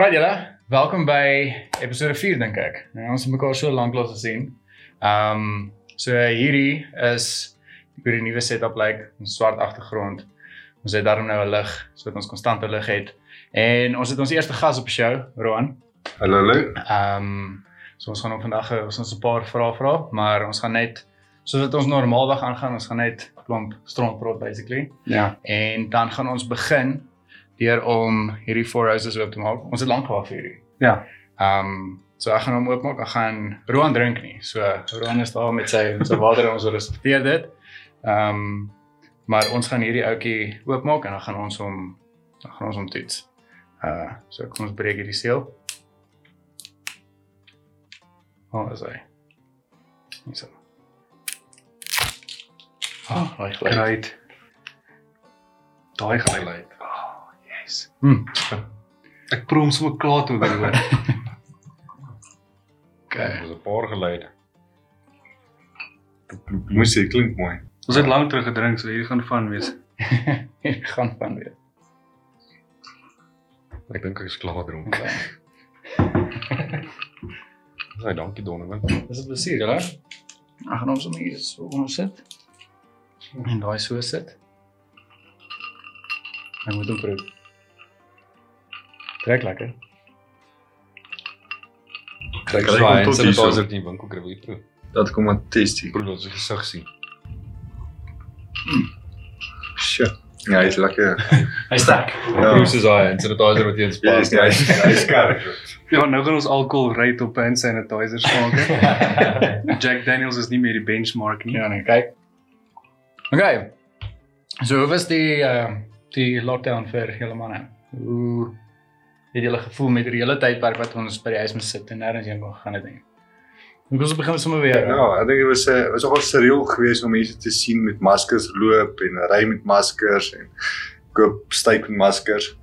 Alright julle, welkom by episode 4 dink ek. Nou, ons het mekaar so lank laat gesien. Ehm um, so hierdie is hoe die nuwe setup lyk, 'n swart agtergrond. Ons het daarom nou 'n lig sodat ons konstante lig het. En ons het ons eerste gas op die show, Roan. Hallo hallo. Ehm um, so ons gaan op vandag ons ons 'n paar vrae vra, maar ons gaan net soos wat ons normaalweg aangaan, ons gaan net klomp stront praat basically. Ja. En dan gaan ons begin deur om hierdie four houses oop te maak. Ons het lank gewag vir hierdie. Ja. Ehm um, so ek gaan hom oopmaak. Ek gaan Roan drink nie. So Roan is daar met sy met sy water en ons respekteer dit. Ehm um, maar ons gaan hierdie ouetjie oopmaak en dan gaan ons hom dan gaan ons hom toets. Uh so kom ons breek hierdie seël. Oh, is hy. Hierso. Ah, oh, hy. Great. Daai geluid. Oh, yes. Hm. Ek proe hom sommer klaar toe weer hoor. Okay. Daar's 'n paar geluide. Moes jy klink mooi. Ons het lank terug gedrink, so hier gaan van wees. Hier gaan van weer. Ek dink ek is klaar dronk. Okay. Sy dankie Donovan. Dis 'n plesier, hè? Ek gaan ons sommer hier so onder sit. En daai so sit. Ek moet hom proe. Trek lekker. Kyk Kyk, so hy hy het het sanitizer sanitizer nie winkel kry weer proe. Dat kom maar testie. Proe sy gesig sien. Shit. Ja, hy's lekker. Hy sterk. Ja. Proe soos hy en sanitizer wat jy in Ja, hy's hy's hy's skerp. Ja, nou gaan ons alkohol rate op hand sanitizers maak. Jack Daniels is nie meer die benchmark nie. ja, nee, kyk. Okay. So, hoe was die uh die lockdown vir julle manne? Hoe het julle gevoel met die hele tydperk wat ons by die huis moet sit en nêrens heen kon gaan het nie? Hoe ons begin sommer weer. Ja, ek dink dit was 'n was nogal surreal geweest om mense te sien met maskers loop en ry met maskers en koop steak met maskers.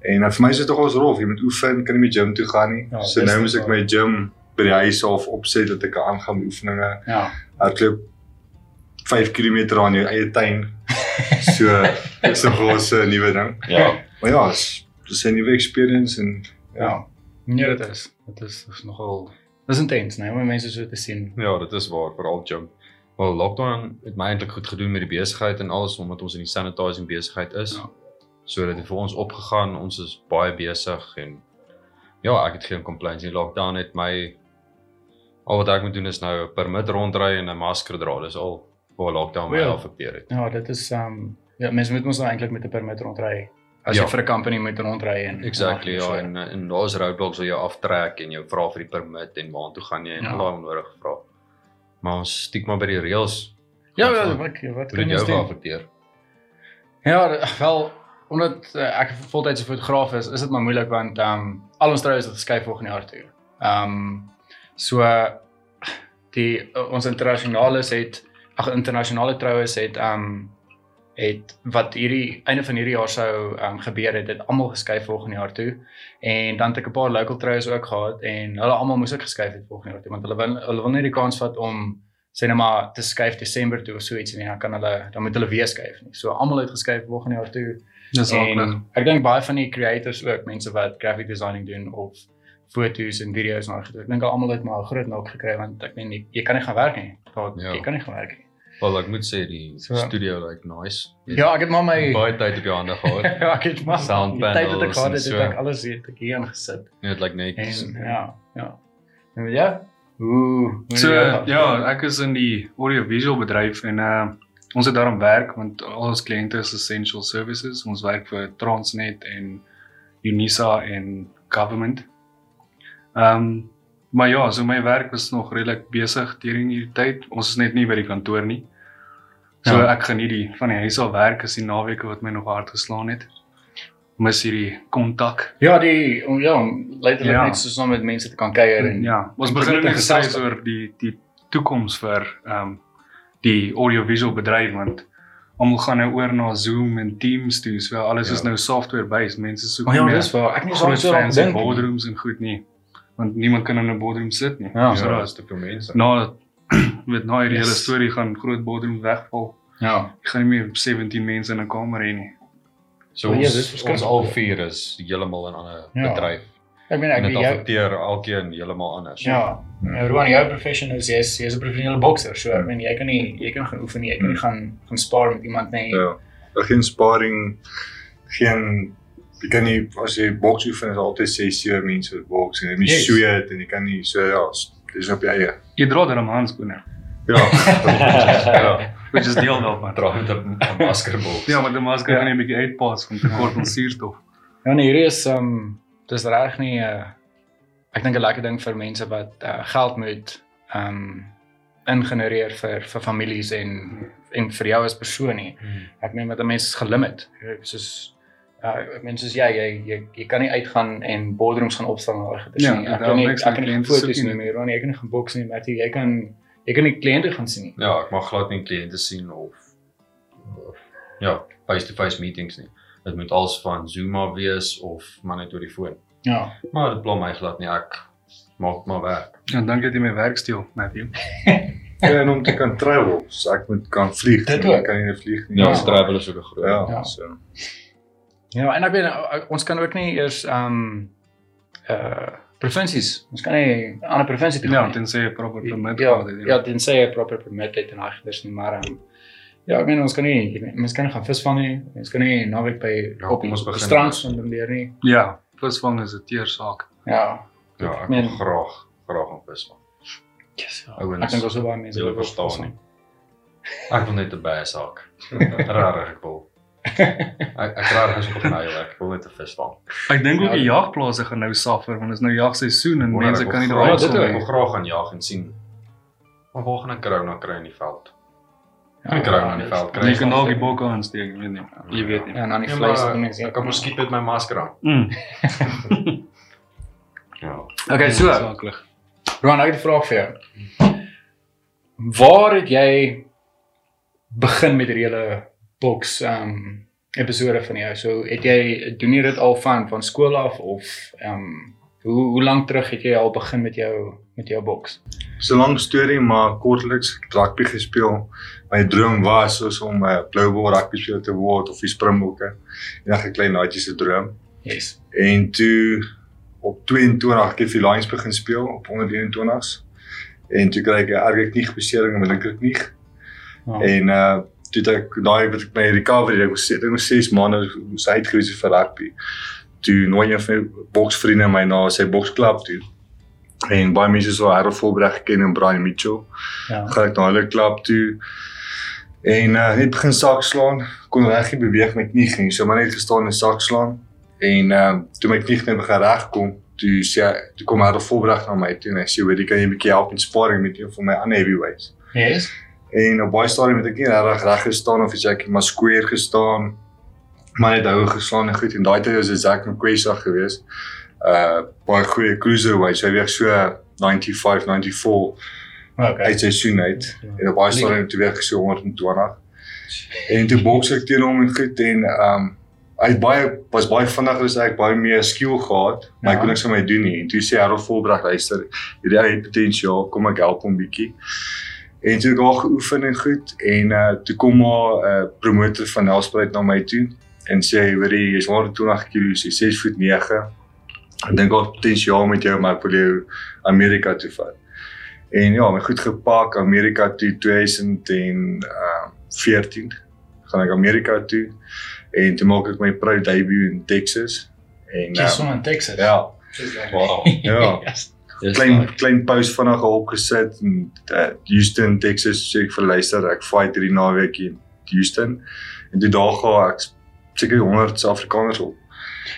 En uh, vir my is dit nogals rof. Jy moet oefen, kan nie meer gym toe gaan nie. Ja, so nou moet ek my gym by die huis af opset dat ek kan aangaan met oefeninge. Ja. hardloop 5 km aan jou eie tuin. So dis 'n groot nuwe ding. Ja. Maar ja, dis dis 'n nuwe experience en Ja. Nee, dit is. Dit is, dit is nogal Dis intens, nee, om mense so te sien. Ja, dit is waar veral gym. Wel lockdown het my eintlik goed gedoen met die besigheid en alles omdat ons in die sanitizing besigheid is. Ja. So dit het vir ons opgegaan. Ons is baie besig en ja, ek het geen complaints nie. Lockdown het my al wat ek moet doen is nou 'n permit rondry en 'n masker dra. Dis al waar lockdown my Ja. affekteer het. Ja, dit is um, ja, mense moet mos nou eintlik met 'n permit rondry. As Ja. jy vir 'n company moet rondry en Exactly en ja so. en en daar's roadblocks wat jou aftrek en jou vra vir die permit en waartoe gaan jy en Ja. al daai onnodige vrae. Maar ons stiek maar by die reëls. Ja, ja, wat- wat kan jy doen? geaffekteer? Ja, wel omdat uh, ek 'n voltydse fotograaf is, is dit maar moeilik want ehm um, al ons troues het geskuif volgende jaar toe. Ehm um, so die uh, ons internasionales het ag internasionale troues het ehm um, het wat hierdie einde van hierdie jaar sou um, gebeur het, het almal geskuif volgende jaar toe. En dan het ek 'n paar local troues ook gehad en hulle almal moes ook geskuif het volgende jaar toe want hulle wil hulle wil nie die kans vat om sê net maar te skuif Desember toe of so iets en dan kan hulle dan moet hulle weer skuif nie. So almal het geskuif volgende jaar toe. Dis En aklig. ek dink baie van die creators ook, mense wat graphic designing doen of foto's en video's nou gedoen. Ek dink almal het maar 'n groot nok gekry want ek meen jy, jy kan nie gaan werk nie. Daar Ja. jy kan nie gaan werk nie. Wel ek moet sê die So- studio lyk like nice. Jy het Ja, ek het maar my baie tyd op jou hande gehad. ja, ek het maar Sound die tyd wat ek panels gehad en het, het so. ek alles hier het ek hier aangesit. Net lyk netjies. En ja, ja. En ja. Ooh, So het ja, ek is in die audiovisual bedryf en uh ons het daarom werk want al ons kliënte is essential services. Ons werk vir Transnet en Unisa en government. Ehm um, maar ja, so my werk was nog redelik besig during hierdie tyd. Ons is net nie by die kantoor nie. So Ja. ek geniet die van die huis af werk is die naweke wat my nog hard geslaan het. Mis hierdie kontak. Ja, die om ja, om letterlik Ja. net so saam met mense te kan kuier en Ja, ons en begin net gesels oor die die toekoms vir ehm um, die audiovisual bedryf want almal gaan nou oor na Zoom en Teams toe. So alles Ja. is nou software based. Mense soek Oh ja, meer dis waar. Ek nie so groot so nie. boardrooms en goed nie. Want niemand kan in 'n boardroom sit nie. Ja. so Ja, daar's is te veel mense. na met na hierdie hele Yes. storie gaan groot boardroom wegval. Ja. Jy gaan nie meer 17 mense in 'n kamer hê nie. So Oh, ja, ons, dis verskrik. ons al vier is heeltemal in 'n ander Ja. bedryf. Ek meen En ek dit jy, affekteer elkeen heeltemal anders. ja, nou, Roan jou profession is jy's jy's 'n professionele bokser. So ek meen jy kan nie jy kan gaan oefen nie, jy kan nie gaan gaan spaar met iemand nie. Ja. Er geen sparring, geen jy kan nie as jy boks oefen is altyd 6 7 mense wat boks en jy moet Yes. en jy kan nie so ja, dis op jou eie. Jy dra dan 'n handskoene, Ja. ja. which is deel daarvan. Dra met 'n 'n maskerbol. Ja, maar die masker Ja. gaan jy 'n bietjie uitpas van tekort aan suurstof. Ja nee, hierdie is um dis reg nie uh ek dink 'n lekker ding vir mense wat uh, geld moet um ingenereer vir vir families en en vir jou as persoon nie. Ek meen met 'n mens is gelimit. Jy Soos uh mense soos jy, jy jy jy kan nie uitgaan en boardrooms gaan opstaan en daai goeie Ja, nie. Ek kan nie ek kan nie kliënte foto's soek nie nie. meer, want jy kan nie gaan boks nie, Matthew. Jy kan jy kan nie kliënte gaan sien nie. Ja, ek mag glad nie kliënte sien of, of ja, face-to-face meetings nie. Dit moet als van Zoom af wees of maar net oor die foon. Ja. Maar dit pla my glad nie. Ek maak maar werk. Ja, dankie dat jy my werk steel, Matthew. Ja, en om te kan travel, so ek moet kan vlieg. Dit ook. Ek kan nie vlieg nie. Ja, Ja. travel is ook 'n groot. Ja, Ja. so. Ja, en ek weet uh, ons kan ook nie eers um uh provinsies. Ons kan nie 'n ander provinsie toe Ja, gaan. nie. tensy jy proper permit ja, gehad het. ja, tensy jy proper permit het en agters nie, maar um, ja, ek meen ons kan nie mens kan nie gaan visvang nie. Ons kan nie naweek by Ja, op ons begin strand dus. spandeer nie. Ja, visvang is 'n teersaak. Ja. Ja, ek wil graag graag op visvang. Yes, ja. Ouens, Ek dink ons so baie mense wil verstaan nie. Ek wil net 'n baie saak. Rarig ek wil. Ek ek rarig is op 'n eie ek wil net 'n vis vang. Ek dink ook Ja, die jagplase gaan nou suffer want dit is nou jagseisoen en mense kan nie daar graag- dit. Ek wil graag gaan jag en sien. Maar waar gaan ek corona kry in die veld? Ja, Ek kry nou in die veld Jy kan dalk die bokke aansteek, ek weet nie. Jy weet nie. Ja, en dan die Ja, vleis wat mense Ek kan mos skiet met my masker aan. Mm. Ja. Okay, so. Roan, ek het 'n vraag vir jou. Waar het jy begin met hierdie hele boks um episode van jou? So het jy doen jy dit al van van skool af of um hoe hoe lank terug het jy al begin met jou met jou boks? So 'n lang storie, maar kortliks rugby gespeel. My droom was soos om 'n uh, blou bal rugby speler te word of die Springbokke. Eendag 'n klein naadjie se droom. Yes. En toe op 22 ek het vir Lions begin speel op onder 21s. En toe kry ek 'n erge kniebesering in my linkerknie. Ja. En uh toe ek daai wat ek my recovery ek was het nog 6 maande so uitgeruis vir rugby. Toe nooi een van my boksvriende my na sy boksklub toe. En baie mense so Harold Volbreg geken en Brian Mitchell. Ja. Gaan ek na hulle klub toe. En uh net begin sak slaan, kon reg nie beweeg met knie nie. So maar net gestaan en sak slaan. En uh toe my knie net begin regkom, toe sê toe kom Harold Volbreg na my toe en hy sê, "Weet jy, kan jy 'n bietjie help in sparring met een van my ander heavyweights?" Yes. En op baie stadium het ek nie regtig reg gestaan of iets ek het maar square gestaan. Maar net hou geslaan en goed en daai tyd was dit Zack McQuesa geweest. Uh baie goeie cruiserweight. Hy weeg so 95, 94 Okay. uit seisoen uit. Ja. En op baie stadium toe weeg so 120. En toe boks ek teen hom en goed en um hy het baie was baie vinniger as ek, baie meer skill gehad, maar Ja. hy kon niks aan my doen nie. En toe sê Harold Volbreg, luister, hierdie ou het potensiaal, kom ek help hom bietjie. En toe het ek daar geoefen en goed en uh toe kom maar 'n uh, promotor van Nelspruit na my toe en sê hoor jy jy's 120 kg, jy's 6 voet 9. Ek dink daar potensiaal met jou maar ek wil jou Amerika toe vat. En ja, my goed gepak Amerika toe 2014 gaan ek Amerika toe en toe maak ek my pro debut in Texas. En Jy is uh, in Texas. ja, Wow. Ja. Yes. Dis klein nice. klein post vinnig opgesit in uh, Houston, Texas, sê ek vir luister, ek fight hierdie naweek in Houston. En toe daar gaan ek seker 100 Suid-Afrikaners op.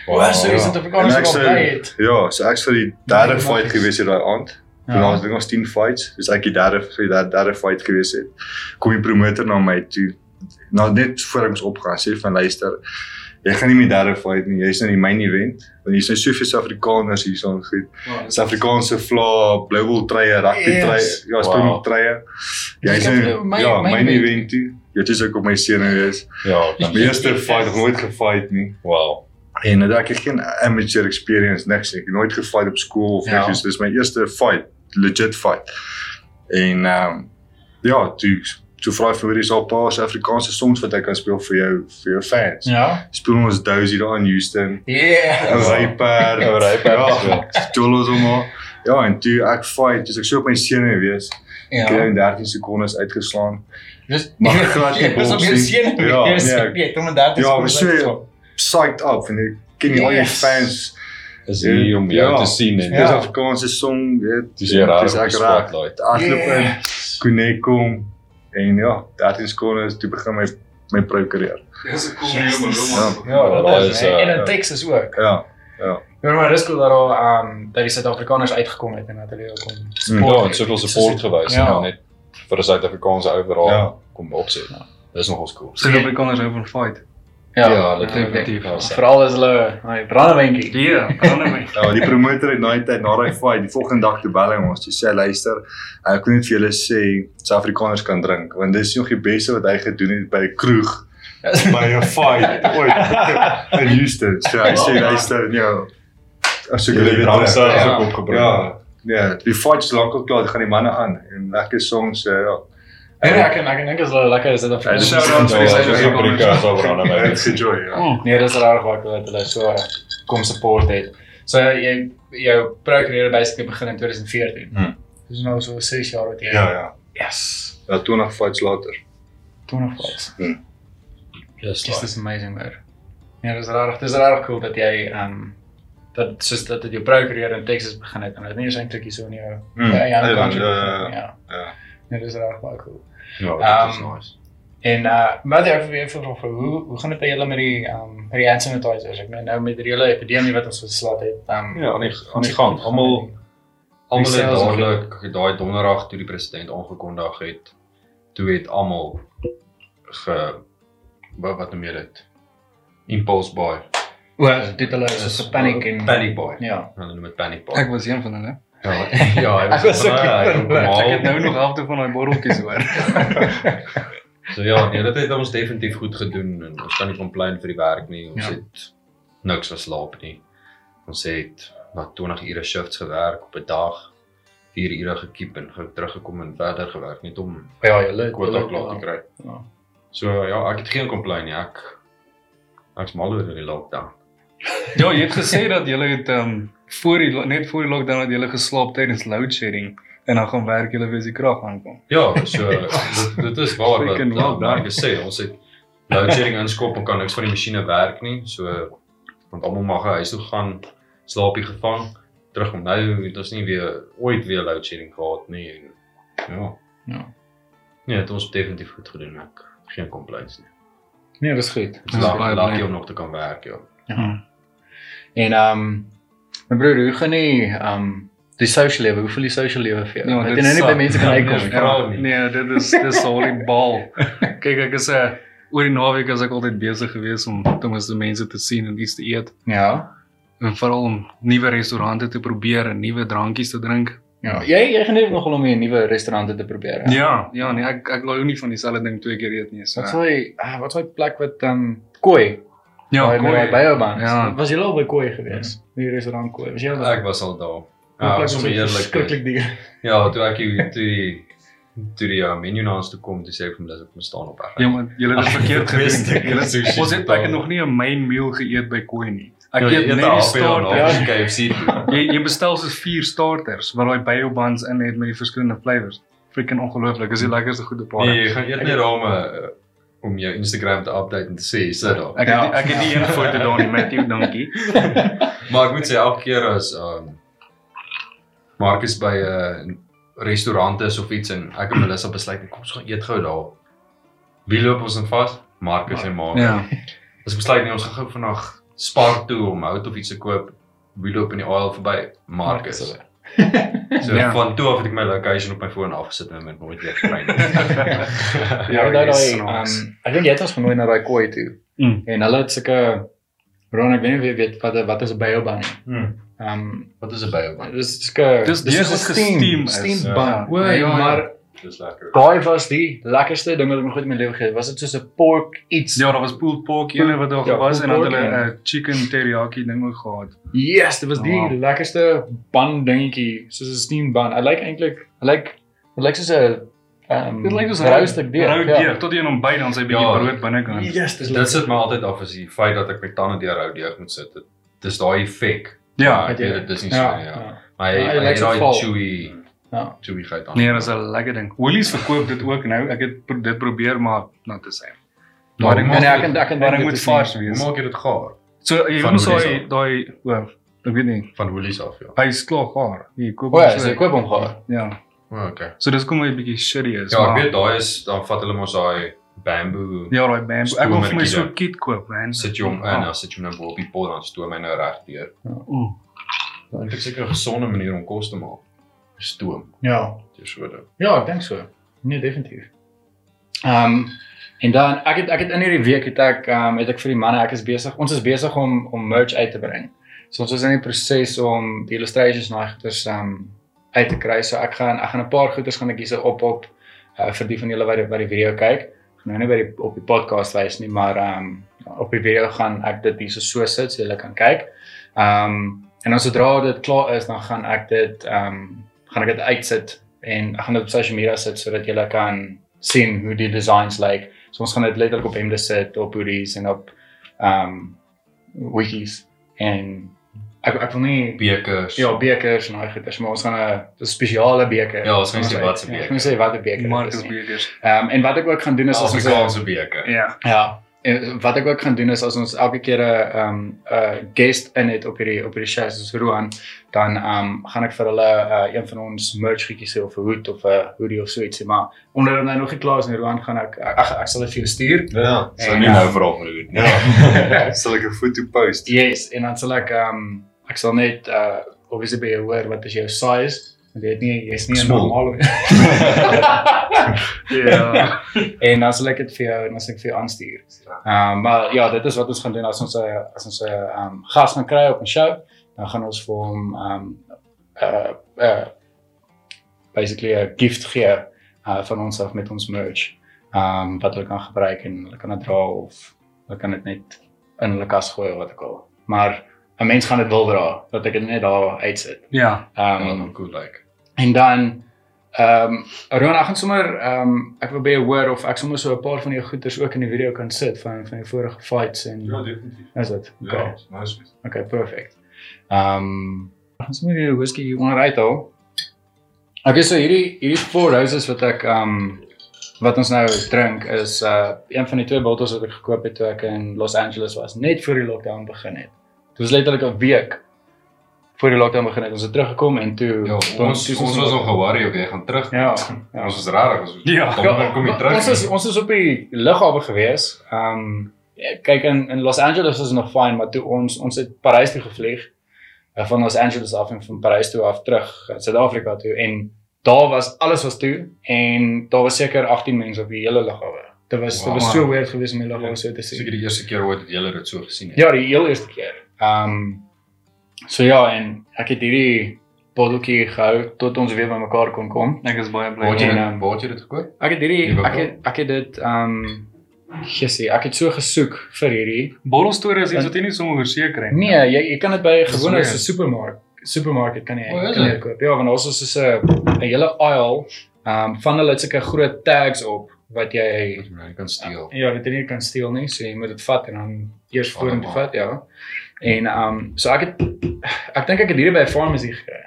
Wow, so is dit ek wat bly het. Ja, so ek vir die derde Nee, fight nice. gewees het daai aand. Ja. Ja. Ons het ons 10 fights, dis ek die derde vir die derde, derde fight gewees het. Kom die promotor na my toe. Nou net voor ek ons opgaan, sê van luister, jy gaan nie meer derde fight nie. Jy's in die main event. Want hier's nou soveel Suid-Afrikaners hier so goed. Suid-Afrikaanse vla, blou treie, rugby Yes. treie, ja, Wow. springbok treie. Jy's Jy nou my- ja, my main event. toe. Jy het ook op my seun wees. Ja, My eerste fight, nog nooit gefight nie. wow. En dat ek het geen amateur experience niks. Ek het nooit gefight op skool of Ja. niks. Dis my eerste fight, legit fight. En ehm um, ja, toe so vra vir hoorie 'n paar Suid-Afrikaanse songs wat hy kan speel vir jou vir jou fans. Ja. Speel ons Dozy daar in Houston. Yeah. Ou Ryper, Ou Ryper Ja, gespeel. Jolos hom. Ja, en toe ek fight, dis ek so op my senuwe wees. Ek het Ja. in 13 sekondes uitgeslaan. Dis Mag ek glad nie Dis op jou bos nie. seun. Ja, Ja, nee. Ek kom daar. Ja, maar so psyched up en ek ken nie al die Yes. fans. Is hier om jou Ja. te sien en Dis Ja. Afrikaanse song, weet. dis raar Dis ek reg. Hardloop in, Yes. En ja, 13 sekondes toe begin my my pro carrière. Dis 'n cool ding, Ja, dat dat is, is eh, en in ja. Texas ook. Ja. Ja, maar dis cool dat al ehm dat die Suid-Afrikaners uitgekom het en dat hulle ook kom. Ja, en soveel support gewys Ja. en net vir 'n Suid-Afrikaanse overall Ja. kom opset. Dis nogals cool. Suid-Afrikaners hou van fight. Ja, Ja, definitief. Veral as hulle daai brandewynkie. Ja, my. Ja, die promotor het daai tyd na daai fight, die volgende dag toe bel hy ons, toe sê hy luister, ek kon net vir julle sê Suid-Afrikaners kan drink, want dis nog die beste wat hy gedoen het by 'n kroeg by 'n fight ooit in Houston. So hy sê luister, ja. As ek Julle dranse ja, is ook opgebring. Ja. Ja, die fight is lankal klaar, dit gaan die manne aan en lekker songs, uh, ja. En ek kan ek dink as hulle lekker is dit dan Ja, dis Shout so outs vir Ja, die dis 'n Suid-Afrikaners. Afrika so oor aan my. It's a joy, ja. Oh, Nee, dis reg wat dat hulle so kom support het. So jy jou pro carrière basically begin in 2014. Hmm. Dis nou so 6 jaar wat jy Ja, ja. Yes. Ja, 20 fights later. 20 fights. Yes, Dis dis amazing man. Ja, dis reg. Dis reg cool dat jy ehm um, dat soos dat dit jou pro carrière in Texas begin het en dit nie is eintlik hier so in jou Hmm. ja, ja, Ja, country ja, begin, ja, ja. Ja. Nee, dis reg baie cool. Ja, dit is Ehm, nice. En uh wat jy vir vir vir hoe hoe gaan dit by julle met die ehm um, met die hand sanitizers? Ek meen nou met die hele epidemie wat ons geslat het. Ehm um, Ja, aan die aan die gang. Almal almal het dadelik daai donderdag toe die president aangekondig het, toe het almal ge wat wat noem jy dit? Impulse buy. Wel, dit hulle is so panic en panic buy. Ja. Hulle noem dit panic buy. ek was een van hulle. Ja, ja, hy Ek was ook van, een hy van kom hulle. kom Ek het nou nog helfte van daai botteltjies hoor. So ja, nee, dit het ons definitief goed gedoen en ons kan nie complain vir die werk nie. Ons Ja. het niks verslaap nie. Ons het wat 20 ure shifts gewerk op 'n dag. 4 ure gekiep en ge- teruggekom en verder gewerk net om Ja, julle kwota klaar te kry. Ja. So ja, ek het geen complain nie. Ek ek's mal oor die lockdown. Ja, jy het gesê dat jy het ehm um, voor die net voor die lockdown het jy geslaap tydens load shedding en dan gaan werk jy weer as die krag aankom. Ja, so dit, dit is waar wat Freaking well uh, done. Marcus sê. Ons het load shedding inskop en kan niks van die masjiene werk nie. So want almal mag huis toe gaan, slaapie gevang, terugkom. Nou het ons nie weer ooit weer load shedding gehad nie. En, ja. Ja. Nee, dit ons definitief goed gedoen. Ek geen complaints nie. Nee, dis goed. Dis baie bly. om nog te kan werk, ja. Ja. En ehm um, my broer, hoe gaan nie ehm um, die social lewe, hoe voel die social lewe vir jou? Ja, Ja, dit dit nou nie by mense kan uitkom nie. Ja. Ja, nee, dit is dis die bal. Kyk, ek is 'n uh, oor die naweek is ek altyd besig geweest om ten minste mense te sien en iets te eet Ja. en veral om nuwe restaurante te probeer en nuwe drankies te drink. Ja, jy jy geniet nogal om hier nuwe restaurante te probeer. Ja, ja, nee, ek ek glo nie van dieselfde ding twee keer eet nie. So. Wat sou ah, wat sou die plek wat ehm um, Koi? Ja, Daai- goeie. daai Biobans. Ja. Was jy al by Koi gewees? Die restaurant Koi. Was jy al Ek was al daar. Ja, sommer eerlik. Skrikkelik duur. Ja, toe ek hier toe die toe die uh, menu na ons toe kom, toe sê ek vir hom dis ek moet staan op reg. Ja, maar julle het verkeerd gedoen. Julle sushi ons het ek nog nie 'n main meal geëet by Koi nie. Ek Ja, eet net al die starters. Ja. KFC. Jy jy bestel soos 4 starters waar daai bio buns in het met die verskillende flavours. Freaking ongelooflik. Dis die lekkerste goed op aarde. Nee, jy gaan eet net daar om jou Instagram te update en te sê sit daar. Ek Ja. het ek het nie een foto daar nie, Matthew, dankie. Maar ek moet sê elke keer as um Marcus by 'n uh, restaurant is of iets en ek en Melissa besluit kom ons gaan eet gou daar. Wie loop ons dan vas? Marcus en Mark. Ja. Ons besluit nie ons gaan gou vandag Spar toe om hout of iets te koop. Wie loop in die aisle verby? Marcus. Marcus. So Ja. van toe af het ek my location op my foon afgesit en met nooit weer gekry nie. Ja, daai dis daai snaaks. ehm ek dink jy het ons genooi na daai Koi toe. Mm. En hulle het sulke Ron, ek weet nie weet wat wat is 'n Biobun nie. Hmm. Ehm um, Wat is 'n byoban? dis sulke Dis dis 'n steam Ja. bun. O, Ja, ja, ja. maar Dis lekker. daai was die lekkerste ding wat ek nog ooit in my lewe gegee het. Was dit soos 'n pork iets? Ja, daar was pulled pork ene wat daar Ja, was en dan hulle 'n chicken teriyaki ding ook gehad. Yes, dit was die Ja. lekkerste bun dingetjie, soos 'n steam bun. Hy lyk eintlik, hy lyk hy lyk soos 'n ehm Dit lyk soos rou stuk deeg. Rou ja. deeg tot jy hom byt dan sy bietjie Ja. brood binnekant. Yes, dis Dit sit my altyd af as die feit dat ek my tande deur hou deeg moet sit. Dit dis daai effek. Ja, ek weet dit is nie so ja, nie, ja. ja. Maar Ja, hy hy hy so vol. chewy Ja. chewy geit aan. Nee, dis 'n lekker ding. Woolies verkoop dit ook nou. Ek het pro- dit probeer maar nou te sê. Maar ek ek Nee, ek kan ek kan Maar dink ek dit moet vars hoe wees. maak jy dit gaar? So jy Van moet so daai daai o, ek weet nie. Van Woolies af, ja. Hy is klaar gaar. Jy koop hom ja, ek koop hom gaar. Ja. O, okay. So dis kom hy 'n bietjie shitty is. Ja, ek weet daai is dan vat hulle mos daai bamboo Ja, daai bamboo. Ek wil vir my so 'n kit koop, man. sit jy hom in, dan sit jy hom nou bo op die pot dan stoom hy nou reg deur. Ooh. Dit is seker 'n gesonde manier om kos te maak. Stoom, Ja. dis so dit. Ja, ek dink so. Nee, definitief. Ehm um, en dan ek het ek het in hierdie week het ek ehm um, het ek vir die manne ek is besig. Ons is besig om om merch uit te bring. So ons is in die proses om die illustrations na goeders ehm um, uit te kry. So ek gaan ek gaan 'n paar goeders gaan ek hierse op op uh, vir die van julle wat die, wat die video kyk. Ek gaan nou nie by die op die podcast wys nie, maar ehm um, op die video gaan ek dit hierso so sit so julle kan kyk. Ehm um, en dan sodra dit klaar is, dan gaan ek dit ehm um, gaan ek dit uitsit en ek gaan dit op social media sit sodat julle kan sien hoe die designs lyk. So ons gaan dit letterlik op hemde sit, op hoodies en op ehm um, wikis en ek ek wil nie Bekers. ja, bekers en daai goeders, maar ons gaan 'n spesiale beker. Ja, ons gaan sê Ons wat se ja, beker. Ek gaan sê wat 'n beker is nie. Bekers. Ehm en wat ek ook gaan doen is ons 'n- Afrikaanse beker. Ja. Ja. En wat ek ook gaan doen is as ons elke keer 'n ehm 'n guest in het op hierdie op hierdie show soos Roan, dan ehm gaan ek vir hulle uh, een van ons merch goedjies sê of 'n hoed of 'n hoodie of so ietsie, maar onder dit nou nog nie klaar is nie, Roan gaan ek ek, ek, ek sal dit vir jou stuur. Ja. Sou nie nou vra om hoe. Ja. Sal ek 'n foto post? Yes, en dan sal ek ehm um, ek sal net uh obviously by jou hoor wat is jou size. Weet nie jy's nie 'n Small. normale. Ja. en dan sal ek dit vir jou en dan sal ek vir jou aanstuur. Ehm um, maar ja, dit is wat ons gaan doen as ons 'n as ons 'n ehm um, gas gaan kry op 'n show, dan gaan ons vir hom ehm um, uh uh basically 'n gift gee uh van ons af met ons merch. Ehm um, wat hulle kan gebruik en hulle kan dit dra of hulle kan dit net in hulle kas gooi of wat ook al. Maar 'n mens gaan dit wil dra, dat ek dit net daar uitsit. Ja. Ehm Ja, um, dan cool like. En dan ehm um, Ron, ek gaan sommer ehm um, ek wil by jou hoor of ek sommer so 'n paar van jou goeders ook in die video kan sit van van die vorige fights en definitief. is dit? Okay. Ja, nice. Okay, perfect. Ehm um, gaan sommer die whisky onderuit haal. Okay, so hierdie hierdie four roses wat ek ehm um, wat ons nou drink is uh een van die twee bottels wat ek gekoop het toe ek in Los Angeles was, net voor die lockdown begin het. Dit was letterlik 'n week voor die lockdown begin het. Ons het teruggekom en toe Ja, toe- ons toe ons was nog ge-worry of jy gaan terug. Ja. ja. Ons was rarig as ons. Ja. dan kom jy terug. Ons is ons is op die lughawe gewees. Ehm um, kyk in in Los Angeles dit nog fyn, maar toe ons ons het Parys toe gevlieg. Uh, van Los Angeles af en van Parys toe af terug Suid-Afrika toe en daar was alles was toe en daar was seker 18 mense op die hele lughawe. Dit was dit was Wow. so weird geweest om die lughawe so te seker sien. die eerste keer ooit dat jy dit so gesien het. Ja, die heel eerste keer. Ehm um, so ja, en ek het hierdie botteltjie gehou tot ons weer bymekaar kon kom. Ek is baie bly. Waar het jy ehm, waar het jy dit gekoop? Ek het hierdie Die ek het ek het dit ehm um, gesien. Ek het so gesoek vir hierdie. Borrelstorie is iets wat jy nie sommer verseker nie. Nee, jy jy kan dit by 'n gewone so supermark supermarket kan jy O, is kan jy dit? koop. Ja, want ons is so 'n 'n hele aisle ehm um, van hulle het sulke groot tags op wat jy Jy kan steel. ja, dit nie kan steel nie, so jy moet dit vat en dan eers vorentoe vat, ja. En ehm um, so ek het ek dink ek het hierdie by 'n pharmacy gekry.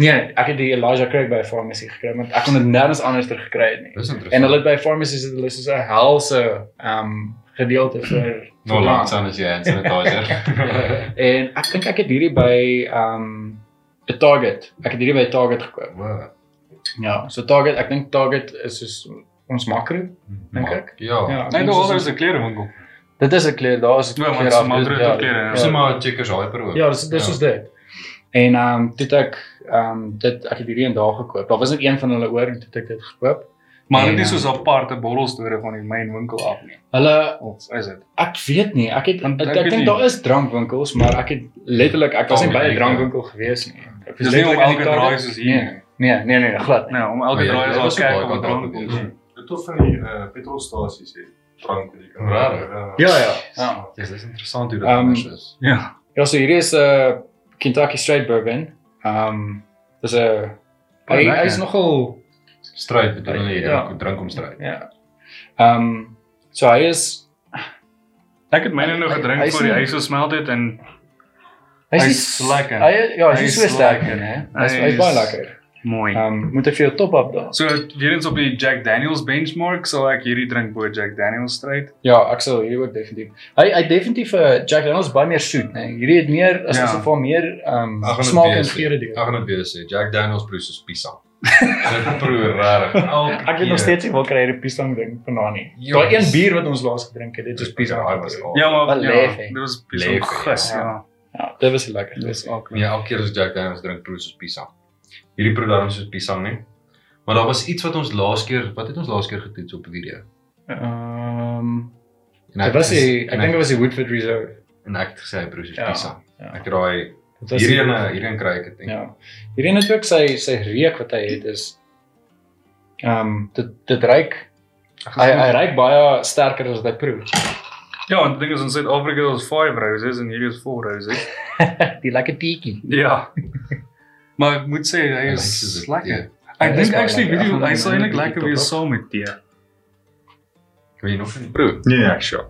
Nee, ek het die Elijah Craig by 'n pharmacy gekry, want ek kon dit nêrens anders ter gekry het nie. En hulle het by pharmacies het hulle soos 'n helse ehm um, gedeelte vir nou langs as jy hand sanitizer. en ek dink ek het hierdie by ehm um, 'n Target. Ek het hierdie by Target gekoop. Wow. Ja, so Target, ek dink Target is soos ons makro. Dink ek. Ja. Ja, ek Nee, daar is 'n klere Dit is 'n klere, daar is 'n Ja, maar maar groot ja. Dis maar checkers hyper ook. Ja, dis dis is dit. En ehm um, toe ek ehm um, dit ek het hierdie een daar gekoop. Daar was net een van hulle oor en toe het ek dit gekoop. Maar dit is ehm, soos aparte borrelstorie van die myn winkel af nie. Hulle Of is dit? ek weet nie, ek het Want ek, ek ek dink daar is drankwinkels, maar ek het letterlik ek was nie by 'n ja. drankwinkel gewees nie. Ek was nie om elke draai soos hier Nee, nee, nee, nee, glad. Nee, om elke draai is op kyk op 'n kant drank. af, Dit tot van die uh, petrolstasies het drank wat jy kan Rarig. Ja, ja. Ja. Dis dis interessant hoe dit Ehm, anders is. Ja. Ja, so hierdie is 'n uh, Kentucky Straight Bourbon. Ehm um dis 'n hy Baie hy is lekker. nogal Stryd bedoel jy Ja. drink, drink om stryd. Ja. Ehm um, so hy is Ek het myne nou Hy- gedrink hy is voor die ys gesmelt het en hy's lekker. Hy ja, Hy hy's is so sterk hè. Hy's Hy baie is- lekker. Mooi. Ehm um, moet ek vir jou top up daar. So weer eens op die Jack Daniels benchmark sal ek hierdie drink bo Jack Daniels stryd. Ja, ek sal hierdie ook definitief. Hy hy definitief 'n uh, Jack Daniel's baie meer soet, né? Hierdie het meer as Ja. asof daar meer ehm um, Ek smaak en geure Ek deur. gaan dit weer sê. Jack Daniel's proe soos pisang. Dit proe regtig. Elke Ek weet nog steeds nie waar kry hierdie pisang ding vandaan nie. Ja, Daai een bier wat ons laas gedrink het, dit is pisang. daai was al. Ja, maar ja, dit was hè, gis, ja. ja. Dit was lekker. Dit was ook. Ja, elke keer as Jack Daniel's drink proe soos pisang. Hierdie proe daarom soos pisang nie. Maar daar was iets wat ons laas keer, wat het ons laas keer getoets op video? ehm En Dit was die ek en dink dit was die Woodford Reserve. en ek het gesê hy proe soos Ja, pisang. ja. Ek was hierdie die- een hierdie een kry ek dit. Ja. Hierdie het ook sy sy reuk wat hy het is ehm um, dit dit ruik hy hy ruik baie sterker as wat hy proe. Ja, want die ding is in Suid-Afrika is 5 roses en hier is 4 roses. Die lekker teetjie. Ja. Maar ek moet sê hy is soos 'n lekker. Ek is dink actually Ek gaan hy sal eintlik lekker wees saam met tee. Wil jy nog 'n proe? Nee, ek sure.